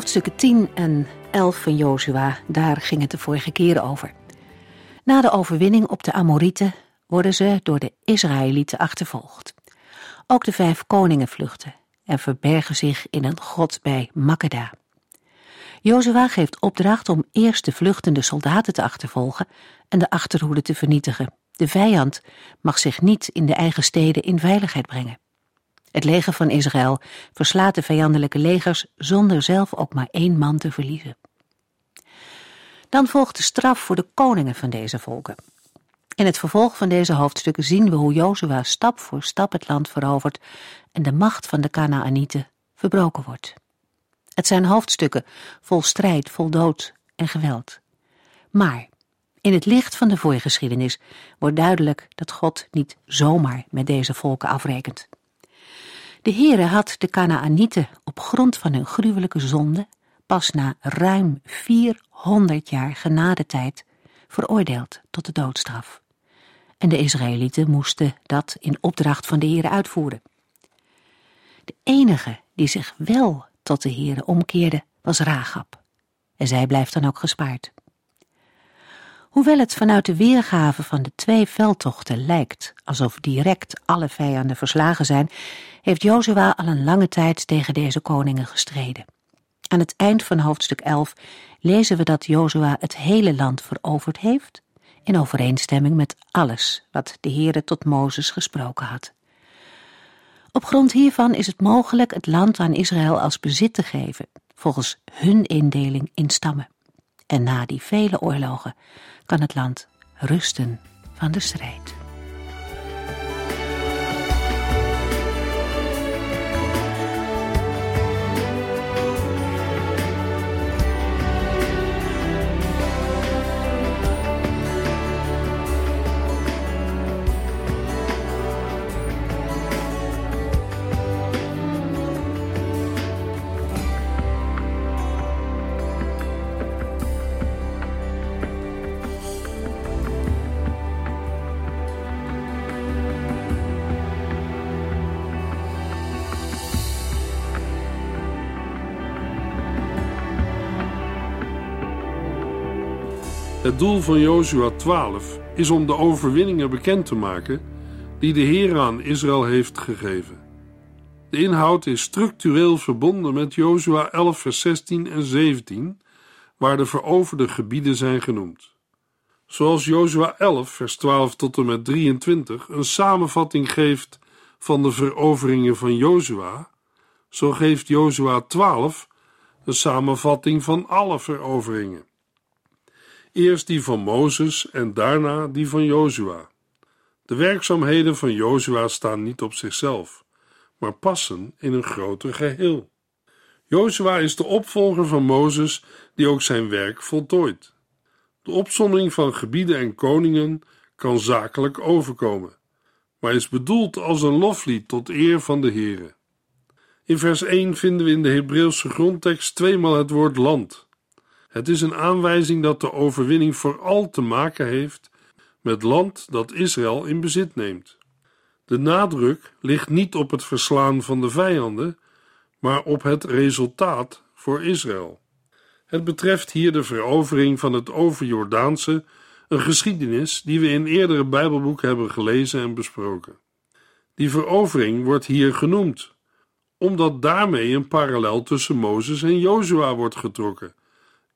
Hoofdstukken 10 en 11 van Jozua, daar ging het de vorige keer over. Na de overwinning op de Amorieten worden ze door de Israëlieten achtervolgd. Ook de vijf koningen vluchten en verbergen zich in een grot bij Makkeda. Jozua geeft opdracht om eerst de vluchtende soldaten te achtervolgen en de achterhoede te vernietigen. De vijand mag zich niet in de eigen steden in veiligheid brengen. Het leger van Israël verslaat de vijandelijke legers zonder zelf ook maar één man te verliezen. Dan volgt de straf voor de koningen van deze volken. In het vervolg van deze hoofdstukken zien we hoe Jozua stap voor stap het land verovert en de macht van de Kanaanieten verbroken wordt. Het zijn hoofdstukken vol strijd, vol dood en geweld. Maar in het licht van de voorgeschiedenis wordt duidelijk dat God niet zomaar met deze volken afrekent. De Heere had de Kanaanieten op grond van hun gruwelijke zonde pas na ruim 400 jaar genadetijd veroordeeld tot de doodstraf. En de Israëlieten moesten dat in opdracht van de Heere uitvoeren. De enige die zich wel tot de Heere omkeerde was Ragab. En zij blijft dan ook gespaard. Hoewel het vanuit de weergave van de twee veldtochten lijkt alsof direct alle vijanden verslagen zijn, heeft Jozua al een lange tijd tegen deze koningen gestreden. Aan het eind van hoofdstuk 11 lezen we dat Jozua het hele land veroverd heeft, in overeenstemming met alles wat de Heere tot Mozes gesproken had. Op grond hiervan is het mogelijk het land aan Israël als bezit te geven, volgens hun indeling in stammen. En na die vele oorlogen kan het land rusten van de strijd. Het doel van Jozua 12 is om de overwinningen bekend te maken die de Heer aan Israël heeft gegeven. De inhoud is structureel verbonden met Jozua 11 vers 16 en 17, waar de veroverde gebieden zijn genoemd. Zoals Jozua 11 vers 12 tot en met 23 een samenvatting geeft van de veroveringen van Jozua, zo geeft Jozua 12 een samenvatting van alle veroveringen. Eerst die van Mozes en daarna die van Jozua. De werkzaamheden van Jozua staan niet op zichzelf, maar passen in een groter geheel. Jozua is de opvolger van Mozes die ook zijn werk voltooit. De opsomming van gebieden en koningen kan zakelijk overkomen, maar is bedoeld als een loflied tot eer van de Heere. In vers 1 vinden we in de Hebreeuwse grondtekst tweemaal het woord land. Het is een aanwijzing dat de overwinning vooral te maken heeft met land dat Israël in bezit neemt. De nadruk ligt niet op het verslaan van de vijanden, maar op het resultaat voor Israël. Het betreft hier de verovering van het overjordaanse, een geschiedenis die we in eerdere Bijbelboeken hebben gelezen en besproken. Die verovering wordt hier genoemd, omdat daarmee een parallel tussen Mozes en Jozua wordt getrokken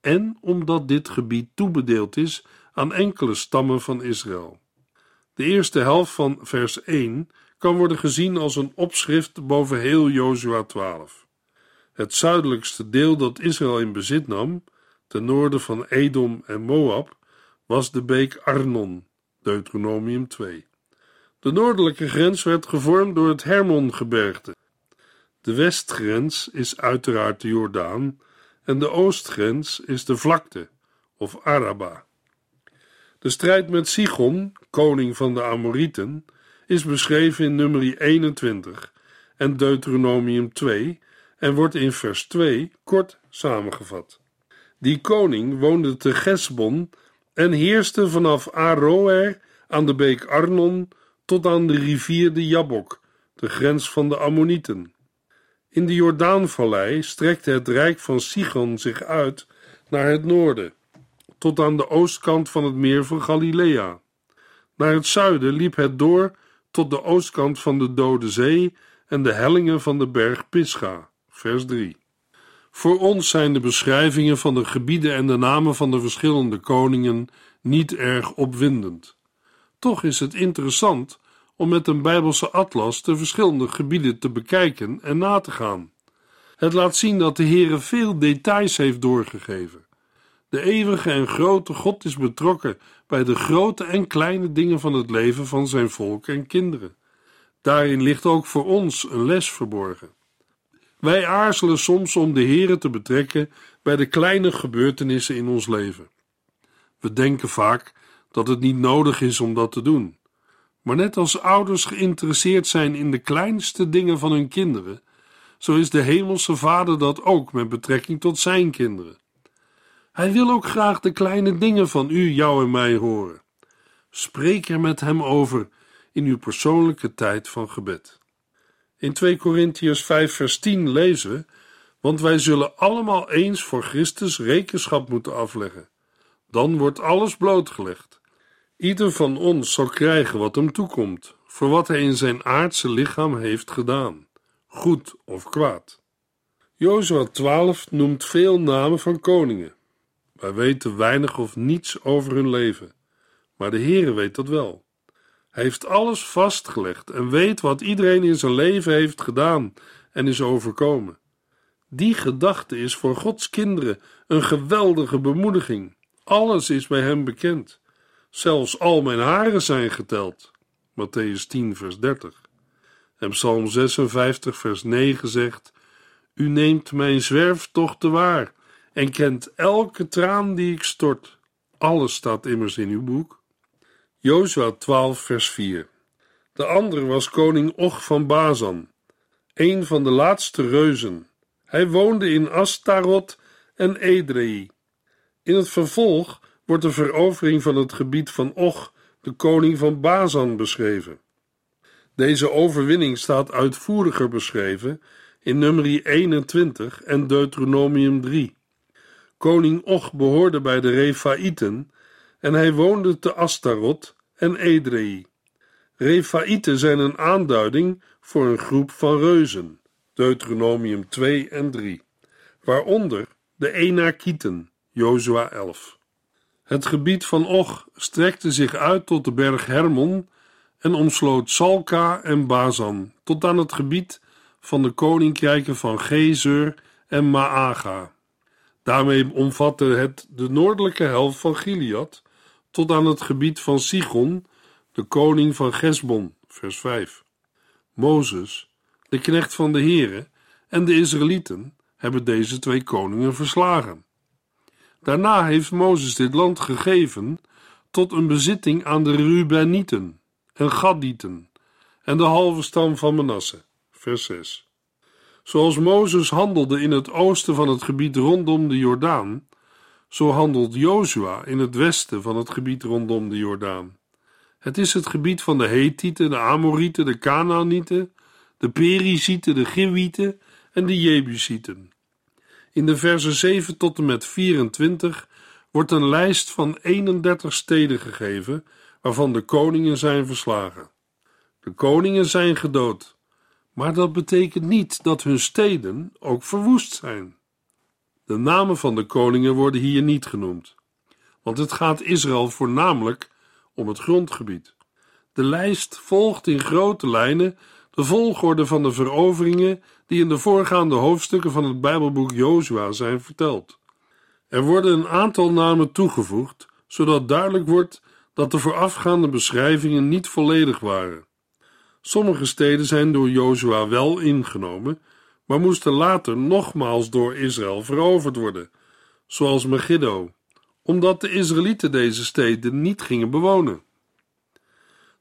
en omdat dit gebied toebedeeld is aan enkele stammen van Israël. De eerste helft van vers 1 kan worden gezien als een opschrift boven heel Jozua 12. Het zuidelijkste deel dat Israël in bezit nam, ten noorden van Edom en Moab, was de beek Arnon, Deuteronomium 2. De noordelijke grens werd gevormd door het Hermongebergte. De westgrens is uiteraard de Jordaan en de oostgrens is de vlakte of Araba. De strijd met Sigon, koning van de Amorieten, is beschreven in nummer 21 en Deuteronomium 2 en wordt in vers 2 kort samengevat. Die koning woonde te Gesbon en heerste vanaf Aroer aan de beek Arnon tot aan de rivier de Jabok, de grens van de Ammonieten. In de Jordaanvallei strekte het rijk van Sigon zich uit naar het noorden, tot aan de oostkant van het meer van Galilea. Naar het zuiden liep het door tot de oostkant van de Dode Zee en de hellingen van de berg Pisga. Vers 3. Voor ons zijn de beschrijvingen van de gebieden en de namen van de verschillende koningen niet erg opwindend. Toch is het interessant om met een Bijbelse atlas de verschillende gebieden te bekijken en na te gaan. Het laat zien dat de Heere veel details heeft doorgegeven. De eeuwige en grote God is betrokken bij de grote en kleine dingen van het leven van zijn volk en kinderen. Daarin ligt ook voor ons een les verborgen. Wij aarzelen soms om de Heere te betrekken bij de kleine gebeurtenissen in ons leven. We denken vaak dat het niet nodig is om dat te doen. Maar net als ouders geïnteresseerd zijn in de kleinste dingen van hun kinderen, zo is de Hemelse Vader dat ook met betrekking tot zijn kinderen. Hij wil ook graag de kleine dingen van u, jou en mij horen. Spreek er met hem over in uw persoonlijke tijd van gebed. In 2 Korintiërs 5 vers 10 lezen we, want wij zullen allemaal eens voor Christus rekenschap moeten afleggen. Dan wordt alles blootgelegd. Ieder van ons zal krijgen wat hem toekomt, voor wat hij in zijn aardse lichaam heeft gedaan, goed of kwaad. Jozua 12 noemt veel namen van koningen. Wij weten weinig of niets over hun leven, maar de Heere weet dat wel. Hij heeft alles vastgelegd en weet wat iedereen in zijn leven heeft gedaan en is overkomen. Die gedachte is voor Gods kinderen een geweldige bemoediging. Alles is bij hem bekend. Zelfs al mijn haren zijn geteld. Matthäus 10, vers 30. En Psalm 56, vers 9 zegt: U neemt mijn zwerftochten waar en kent elke traan die ik stort. Alles staat immers in uw boek. Jozua 12, vers 4. De andere was koning Och van Bazan, een van de laatste reuzen. Hij woonde in Astarot en Edrei. In het vervolg wordt de verovering van het gebied van Och, de koning van Bazan, beschreven. Deze overwinning staat uitvoeriger beschreven in nummer 21 en Deuteronomium 3. Koning Och behoorde bij de Refaïten en hij woonde te Astarot en Edrei. Refaïten zijn een aanduiding voor een groep van reuzen, Deuteronomium 2 en 3, waaronder de Enakieten, Jozua 11. Het gebied van Och strekte zich uit tot de berg Hermon en omsloot Salka en Bazan tot aan het gebied van de koninkrijken van Gezer en Maaga. Daarmee omvatte het de noordelijke helft van Gilead tot aan het gebied van Sigon, de koning van Gesbon, vers 5. Mozes, de knecht van de Here, en de Israëlieten hebben deze twee koningen verslagen. Daarna heeft Mozes dit land gegeven tot een bezitting aan de Rubenieten en Gadieten en de halve stam van Manasse. Vers 6. Zoals Mozes handelde in het oosten van het gebied rondom de Jordaan, zo handelt Jozua in het westen van het gebied rondom de Jordaan. Het is het gebied van de Hethieten, de Amorieten, de Canaanieten, de Perizieten, de Giwieten en de Jebusieten. In de versen 7 tot en met 24 wordt een lijst van 31 steden gegeven waarvan de koningen zijn verslagen. De koningen zijn gedood, maar dat betekent niet dat hun steden ook verwoest zijn. De namen van de koningen worden hier niet genoemd, want het gaat Israël voornamelijk om het grondgebied. De lijst volgt in grote lijnen de volgorde van de veroveringen die in de voorgaande hoofdstukken van het Bijbelboek Jozua zijn verteld. Er worden een aantal namen toegevoegd, zodat duidelijk wordt dat de voorafgaande beschrijvingen niet volledig waren. Sommige steden zijn door Jozua wel ingenomen, maar moesten later nogmaals door Israël veroverd worden, zoals Megiddo, omdat de Israëlieten deze steden niet gingen bewonen.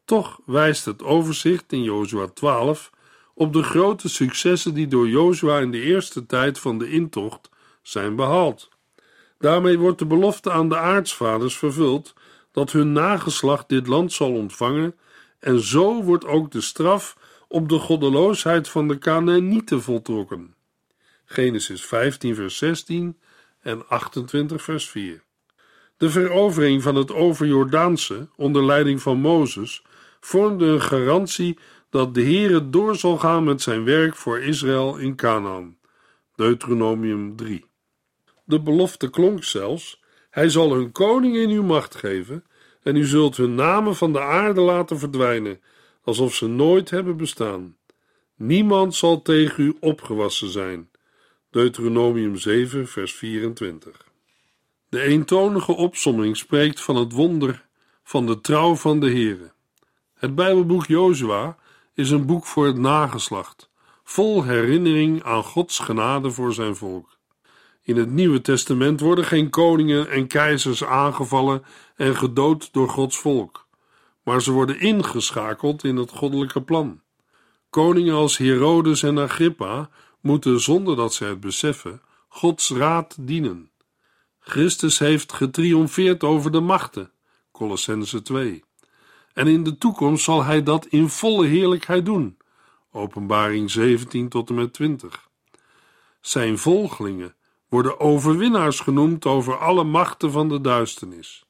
Toch wijst het overzicht in Jozua 12 op de grote successen die door Jozua in de eerste tijd van de intocht zijn behaald. Daarmee wordt de belofte aan de aartsvaders vervuld dat hun nageslacht dit land zal ontvangen, en zo wordt ook de straf op de goddeloosheid van de Canaanieten voltrokken. Genesis 15, vers 16 en 28, vers 4. De verovering van het overjordaanse onder leiding van Mozes vormde een garantie dat de Heere door zal gaan met zijn werk voor Israël in Canaan. Deuteronomium 3. De belofte klonk zelfs: Hij zal hun koning in uw macht geven, en u zult hun namen van de aarde laten verdwijnen, alsof ze nooit hebben bestaan. Niemand zal tegen u opgewassen zijn. Deuteronomium 7, vers 24. De eentonige opsomming spreekt van het wonder van de trouw van de Heere. Het Bijbelboek Jozua is een boek voor het nageslacht, vol herinnering aan Gods genade voor zijn volk. In het Nieuwe Testament worden geen koningen en keizers aangevallen en gedood door Gods volk, maar ze worden ingeschakeld in het goddelijke plan. Koningen als Herodes en Agrippa moeten zonder dat ze het beseffen Gods raad dienen. Christus heeft getriomfeerd over de machten, Colossense 2. En in de toekomst zal hij dat in volle heerlijkheid doen, Openbaring 17 tot en met 20. Zijn volgelingen worden overwinnaars genoemd over alle machten van de duisternis.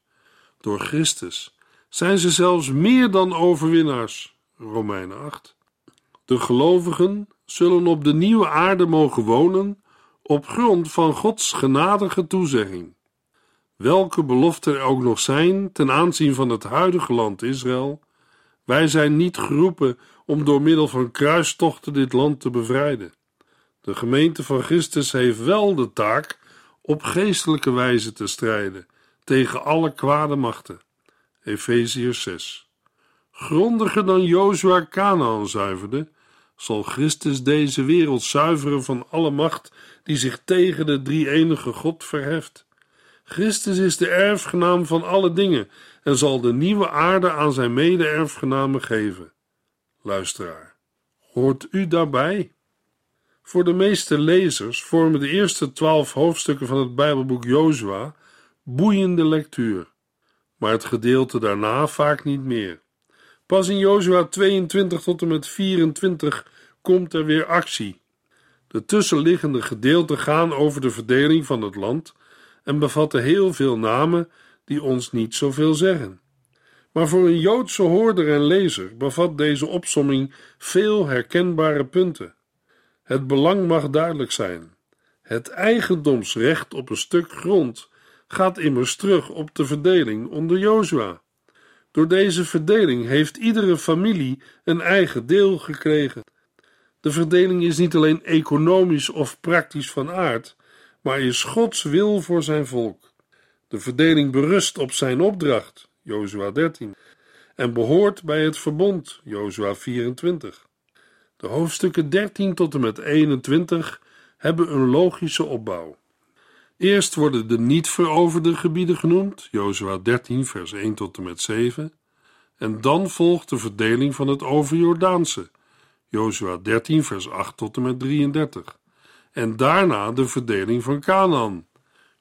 Door Christus zijn ze zelfs meer dan overwinnaars. Romeinen 8. De gelovigen zullen op de nieuwe aarde mogen wonen op grond van Gods genadige toezegging. Welke beloften er ook nog zijn ten aanzien van het huidige land Israël, wij zijn niet geroepen om door middel van kruistochten dit land te bevrijden. De gemeente van Christus heeft wel de taak op geestelijke wijze te strijden tegen alle kwade machten. Efeziërs 6. Grondiger dan Jozua Canaan zuiverde, zal Christus deze wereld zuiveren van alle macht die zich tegen de drie-enige God verheft. Christus is de erfgenaam van alle dingen en zal de nieuwe aarde aan zijn mede-erfgenamen geven. Luisteraar, hoort u daarbij? Voor de meeste lezers vormen de eerste twaalf hoofdstukken van het Bijbelboek Jozua boeiende lectuur, maar het gedeelte daarna vaak niet meer. Pas in Jozua 22 tot en met 24 komt er weer actie. De tussenliggende gedeelten gaan over de verdeling van het land en bevatten heel veel namen die ons niet zoveel zeggen. Maar voor een Joodse hoorder en lezer bevat deze opsomming veel herkenbare punten. Het belang mag duidelijk zijn. Het eigendomsrecht op een stuk grond gaat immers terug op de verdeling onder Jozua. Door deze verdeling heeft iedere familie een eigen deel gekregen. De verdeling is niet alleen economisch of praktisch van aard, maar is Gods wil voor zijn volk. De verdeling berust op zijn opdracht, Jozua 13, en behoort bij het verbond, Jozua 24. De hoofdstukken 13 tot en met 21 hebben een logische opbouw. Eerst worden de niet veroverde gebieden genoemd, Jozua 13, vers 1 tot en met 7, en dan volgt de verdeling van het overjordaanse, Jozua 13, vers 8 tot en met 33, en daarna de verdeling van Canaan,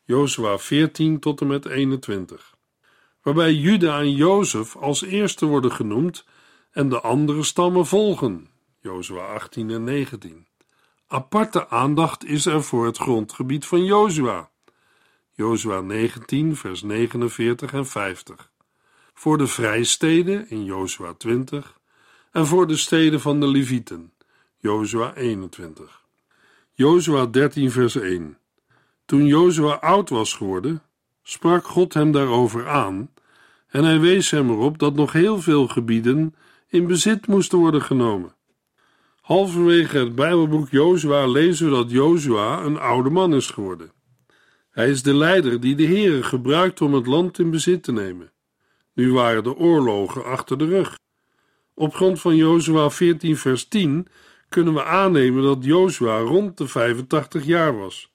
Jozua 14 tot en met 21, waarbij Juda en Jozef als eerste worden genoemd en de andere stammen volgen, Jozua 18 en 19. Aparte aandacht is er voor het grondgebied van Jozua, Jozua 19, vers 49 en 50, voor de vrijsteden in Jozua 20 en voor de steden van de Levieten, Jozua 21. Jozua 13, vers 1. Toen Jozua oud was geworden, sprak God hem daarover aan en hij wees hem erop dat nog heel veel gebieden in bezit moesten worden genomen. Halverwege het Bijbelboek Jozua lezen we dat Jozua een oude man is geworden. Hij is de leider die de Heere gebruikt om het land in bezit te nemen. Nu waren de oorlogen achter de rug. Op grond van Jozua 14 vers 10 kunnen we aannemen dat Jozua rond de 85 jaar was.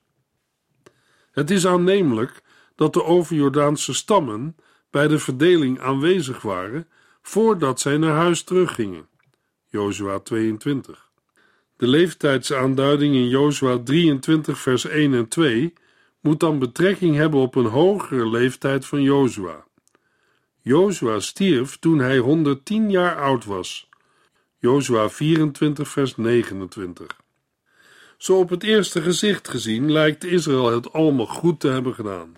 Het is aannemelijk dat de overjordaanse stammen bij de verdeling aanwezig waren voordat zij naar huis teruggingen. Jozua 22. De leeftijdsaanduiding in Jozua 23 vers 1 en 2 moet dan betrekking hebben op een hogere leeftijd van Jozua. Jozua stierf toen hij 110 jaar oud was. Jozua 24 vers 29. Zo op het eerste gezicht gezien lijkt Israël het allemaal goed te hebben gedaan.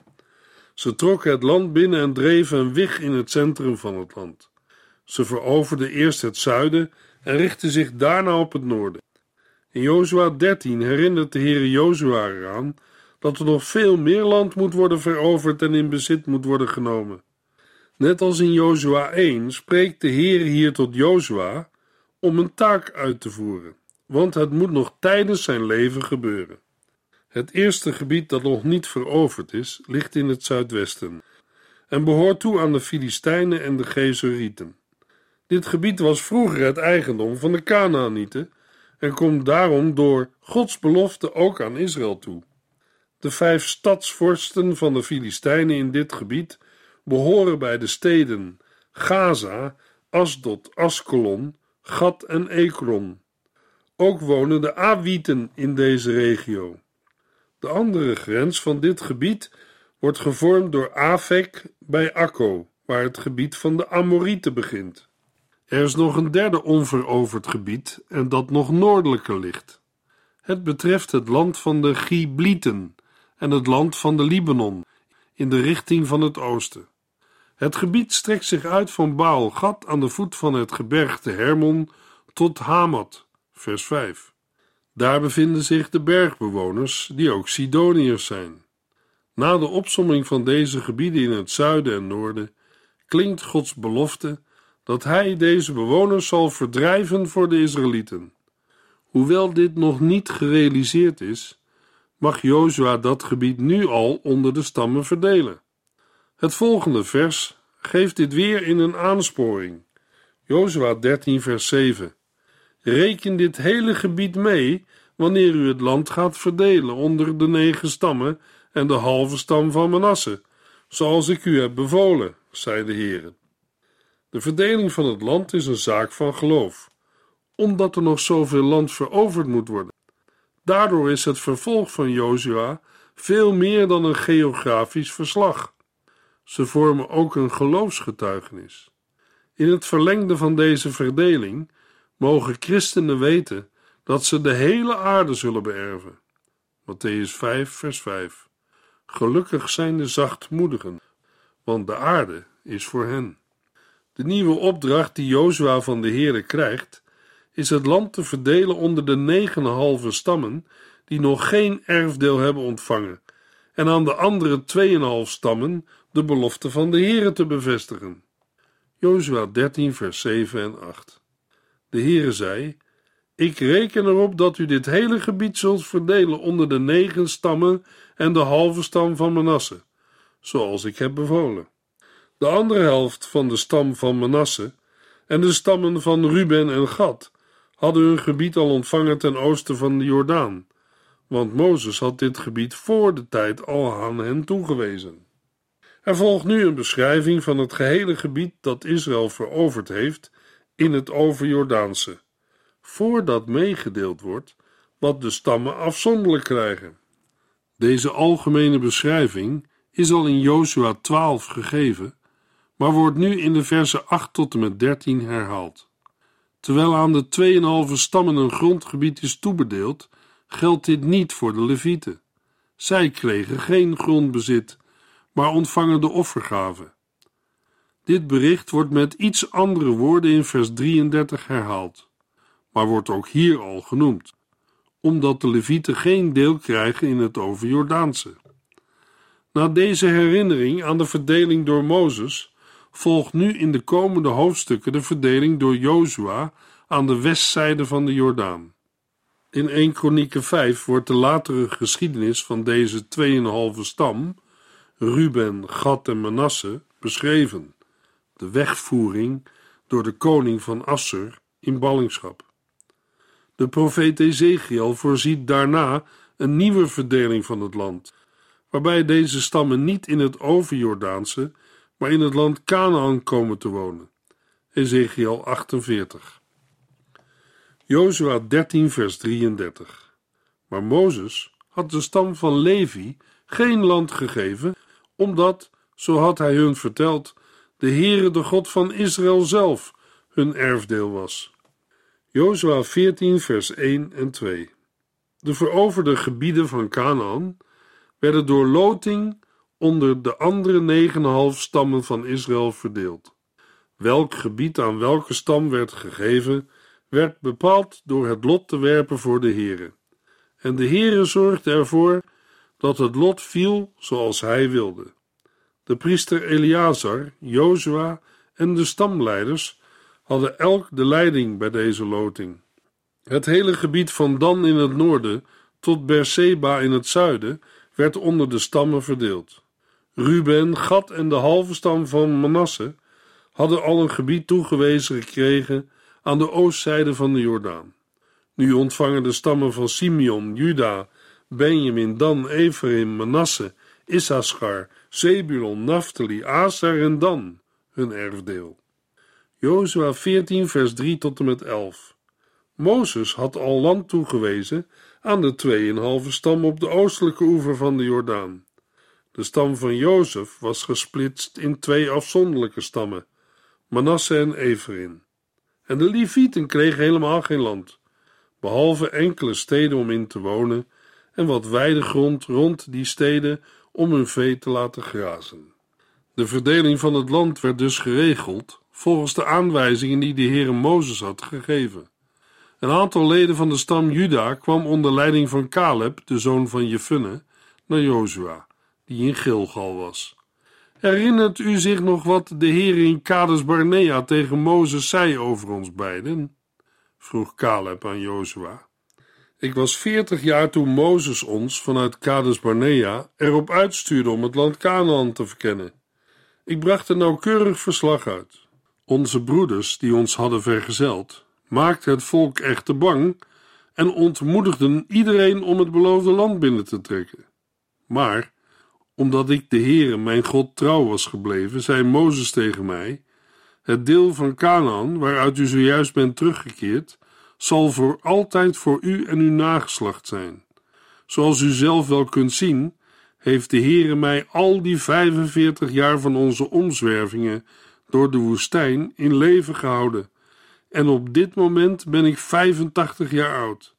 Ze trokken het land binnen en dreven een wig in het centrum van het land. Ze veroverden eerst het zuiden en richtten zich daarna op het noorden. In Jozua 13 herinnert de Heer Jozua eraan dat er nog veel meer land moet worden veroverd en in bezit moet worden genomen. Net als in Jozua 1 spreekt de Heer hier tot Jozua om een taak uit te voeren, want het moet nog tijdens zijn leven gebeuren. Het eerste gebied dat nog niet veroverd is, ligt in het zuidwesten en behoort toe aan de Filistijnen en de Gezerieten. Dit gebied was vroeger het eigendom van de Kanaanieten en komt daarom door Gods belofte ook aan Israël toe. De vijf stadsvorsten van de Filistijnen in dit gebied behoren bij de steden Gaza, Asdod, Askelon, Gat en Ekron. Ook wonen de Awieten in deze regio. De andere grens van dit gebied wordt gevormd door Afek bij Akko, waar het gebied van de Amorieten begint. Er is nog een derde onveroverd gebied en dat nog noordelijker ligt. Het betreft het land van de Giblieten en het land van de Libanon in de richting van het oosten. Het gebied strekt zich uit van Baal Gad aan de voet van het gebergte Hermon tot Hamat, vers 5. Daar bevinden zich de bergbewoners, die ook Sidoniërs zijn. Na de opsomming van deze gebieden in het zuiden en noorden klinkt Gods belofte dat Hij deze bewoners zal verdrijven voor de Israëlieten. Hoewel dit nog niet gerealiseerd is, mag Jozua dat gebied nu al onder de stammen verdelen. Het volgende vers geeft dit weer in een aansporing. Jozua 13 vers 7. Reken dit hele gebied mee wanneer u het land gaat verdelen onder de negen stammen en de halve stam van Manasse, zoals ik u heb bevolen, zei de Heer. De verdeling van het land is een zaak van geloof, omdat er nog zoveel land veroverd moet worden. Daardoor is het vervolg van Jozua veel meer dan een geografisch verslag. Ze vormen ook een geloofsgetuigenis. In het verlengde van deze verdeling mogen christenen weten dat ze de hele aarde zullen beërven. Matthäus 5, vers 5. Gelukkig zijn de zachtmoedigen, want de aarde is voor hen. De nieuwe opdracht die Jozua van de Heere krijgt, is het land te verdelen onder de negen halve stammen die nog geen erfdeel hebben ontvangen, en aan de andere tweeënhalf stammen de belofte van de Heere te bevestigen. Jozua 13 vers 7 en 8 De Heere zei, ik reken erop dat u dit hele gebied zult verdelen onder de negen stammen en de halve stam van Manasse, zoals ik heb bevolen. De andere helft van de stam van Manasse en de stammen van Ruben en Gad hadden hun gebied al ontvangen ten oosten van de Jordaan, want Mozes had dit gebied voor de tijd al aan hen toegewezen. Er volgt nu een beschrijving van het gehele gebied dat Israël veroverd heeft in het overjordaanse, voordat meegedeeld wordt wat de stammen afzonderlijk krijgen. Deze algemene beschrijving is al in Jozua 12 gegeven, maar wordt nu in de versen 8 tot en met 13 herhaald. Terwijl aan de 2,5 stammen een grondgebied is toebedeeld, geldt dit niet voor de Levieten. Zij kregen geen grondbezit, maar ontvangen de offergave. Dit bericht wordt met iets andere woorden in vers 33 herhaald, maar wordt ook hier al genoemd, omdat de Levieten geen deel krijgen in het overjordaanse. Na deze herinnering aan de verdeling door Mozes volgt nu in de komende hoofdstukken de verdeling door Jozua aan de westzijde van de Jordaan. In 1 Kronieken 5 wordt de latere geschiedenis van deze 2,5 stam, Ruben, Gad en Manasse, beschreven. De wegvoering door de koning van Assur in ballingschap. De profeet Ezekiel voorziet daarna een nieuwe verdeling van het land, waarbij deze stammen niet in het overjordaanse, maar in het land Canaan komen te wonen. Ezekiel 48. Jozua 13, vers 33. Maar Mozes had de stam van Levi geen land gegeven, omdat, zo had hij hun verteld, de Heere, de God van Israël zelf, hun erfdeel was. Jozua 14, vers 1 en 2. De veroverde gebieden van Canaan werden door loting onder de andere negen half stammen van Israël verdeeld. Welk gebied aan welke stam werd gegeven, werd bepaald door het lot te werpen voor de Heere. En de Heere zorgde ervoor dat het lot viel zoals hij wilde. De priester Eleazar, Jozua en de stamleiders hadden elk de leiding bij deze loting. Het hele gebied van Dan in het noorden tot Berseba in het zuiden werd onder de stammen verdeeld. Ruben, Gad en de halve stam van Manasse hadden al een gebied toegewezen gekregen aan de oostzijde van de Jordaan. Nu ontvangen de stammen van Simeon, Juda, Benjamin, Dan, Ephraim, Manasse, Issachar, Zebulon, Naphtali, Aser en Dan hun erfdeel. Jozua 14 vers 3 tot en met 11 Mozes had al land toegewezen aan de tweeënhalve stam op de oostelijke oever van de Jordaan. De stam van Jozef was gesplitst in twee afzonderlijke stammen, Manasse en Ephraim. En de Levieten kregen helemaal geen land, behalve enkele steden om in te wonen en wat weidegrond rond die steden om hun vee te laten grazen. De verdeling van het land werd dus geregeld volgens de aanwijzingen die de Heere Mozes had gegeven. Een aantal leden van de stam Juda kwam onder leiding van Caleb, de zoon van Jefunne, naar Jozua, die in Gilgal was. Herinnert u zich nog wat de Heer in Kades Barnea tegen Mozes zei over ons beiden? vroeg Caleb aan Jozua. Ik was veertig jaar toen Mozes ons vanuit Kades Barnea erop uitstuurde om het land Canaan te verkennen. Ik bracht een nauwkeurig verslag uit. Onze broeders, die ons hadden vergezeld, maakten het volk echter bang en ontmoedigden iedereen om het beloofde land binnen te trekken. Maar, omdat ik de Heere, mijn God, trouw was gebleven, zei Mozes tegen mij: Het deel van Canaan, waaruit u zojuist bent teruggekeerd, zal voor altijd voor u en uw nageslacht zijn. Zoals u zelf wel kunt zien, heeft de Heere mij al die 45 jaar van onze omzwervingen door de woestijn in leven gehouden. En op dit moment ben ik 85 jaar oud.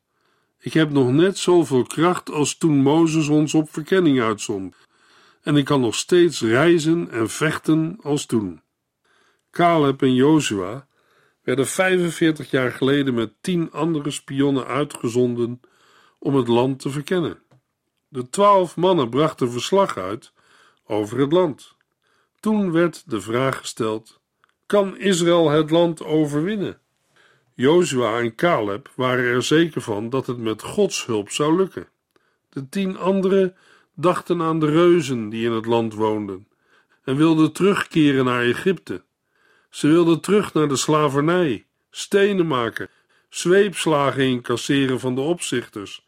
Ik heb nog net zoveel kracht als toen Mozes ons op verkenning uitzond. En ik kan nog steeds reizen en vechten als toen. Caleb en Jozua werden 45 jaar geleden met tien andere spionnen uitgezonden om het land te verkennen. De twaalf mannen brachten verslag uit over het land. Toen werd de vraag gesteld: kan Israël het land overwinnen? Jozua en Caleb waren er zeker van dat het met Gods hulp zou lukken. De tien anderen dachten aan de reuzen die in het land woonden en wilden terugkeren naar Egypte. Ze wilden terug naar de slavernij, stenen maken, zweepslagen incasseren van de opzichters,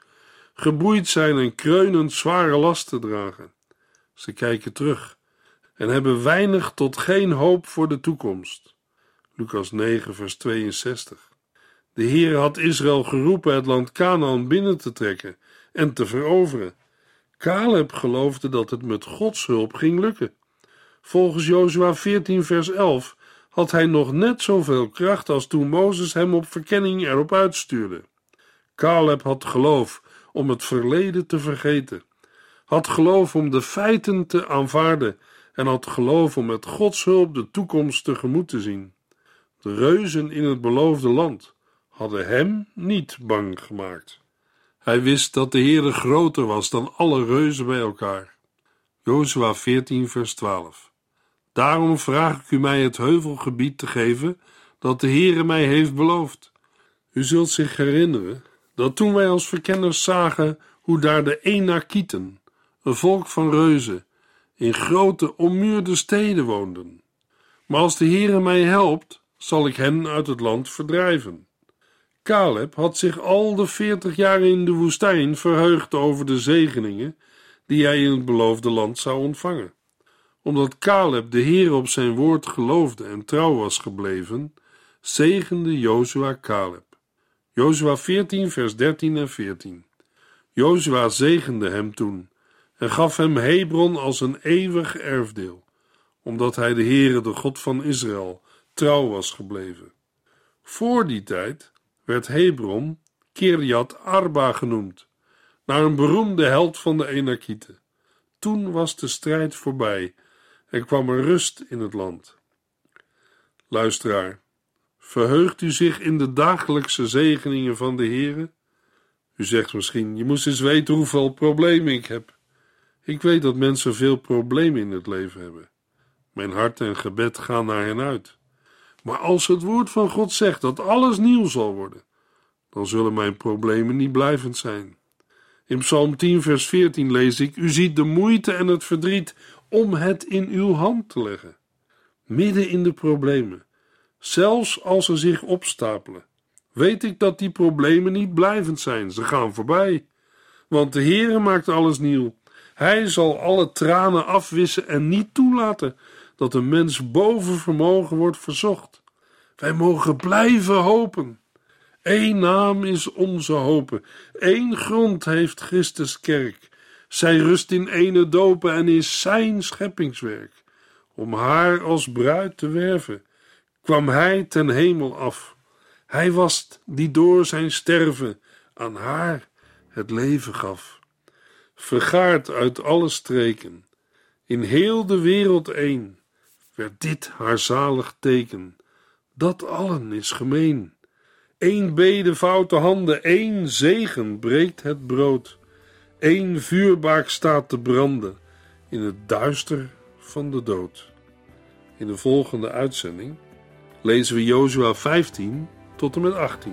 geboeid zijn en kreunend zware lasten dragen. Ze kijken terug en hebben weinig tot geen hoop voor de toekomst. Lucas 9, vers 62. De Heer had Israël geroepen het land Canaan binnen te trekken en te veroveren. Caleb geloofde dat het met Gods hulp ging lukken. Volgens Jozua 14, vers 11 had hij nog net zoveel kracht als toen Mozes hem op verkenning erop uitstuurde. Caleb had geloof om het verleden te vergeten, had geloof om de feiten te aanvaarden en had geloof om met Gods hulp de toekomst tegemoet te zien. De reuzen in het beloofde land hadden hem niet bang gemaakt. Hij wist dat de Heere groter was dan alle reuzen bij elkaar. Jozua 14 vers 12 Daarom vraag ik u mij het heuvelgebied te geven dat de Heere mij heeft beloofd. U zult zich herinneren dat toen wij als verkenners zagen hoe daar de Enakieten, een volk van reuzen, in grote ommuurde steden woonden. Maar als de Heere mij helpt, zal ik hen uit het land verdrijven. Caleb had zich al de veertig jaar in de woestijn verheugd over de zegeningen die hij in het beloofde land zou ontvangen. Omdat Caleb de Heer op zijn woord geloofde en trouw was gebleven, zegende Jozua Caleb. Jozua 14 vers 13 en 14 Jozua zegende hem toen en gaf hem Hebron als een eeuwig erfdeel, omdat hij de Heere, de God van Israël, trouw was gebleven. Voor die tijd werd Hebron Kirjat Arba genoemd, naar een beroemde held van de Enakieten. Toen was de strijd voorbij en kwam er rust in het land. Luisteraar, verheugt u zich in de dagelijkse zegeningen van de Heere? U zegt misschien, je moest eens weten hoeveel problemen ik heb. Ik weet dat mensen veel problemen in het leven hebben. Mijn hart en gebed gaan naar hen uit. Maar als het woord van God zegt dat alles nieuw zal worden, dan zullen mijn problemen niet blijvend zijn. In Psalm 10, vers 14 lees ik: U ziet de moeite en het verdriet om het in uw hand te leggen. Midden in de problemen, zelfs als ze zich opstapelen, weet ik dat die problemen niet blijvend zijn. Ze gaan voorbij. Want de Heere maakt alles nieuw. Hij zal alle tranen afwissen en niet toelaten dat een mens boven vermogen wordt verzocht. Wij mogen blijven hopen. Eén naam is onze hopen. Eén grond heeft Christus kerk. Zij rust in ene dopen en is zijn scheppingswerk. Om haar als bruid te werven, kwam hij ten hemel af. Hij was die door zijn sterven aan haar het leven gaf. Vergaard uit alle streken, in heel de wereld één, werd dit haar zalig teken. Dat allen is gemeen. Eén bede vouwt de handen, één zegen breekt het brood. Eén vuurbaak staat te branden in het duister van de dood. In de volgende uitzending lezen we Jozua 15 tot en met 18.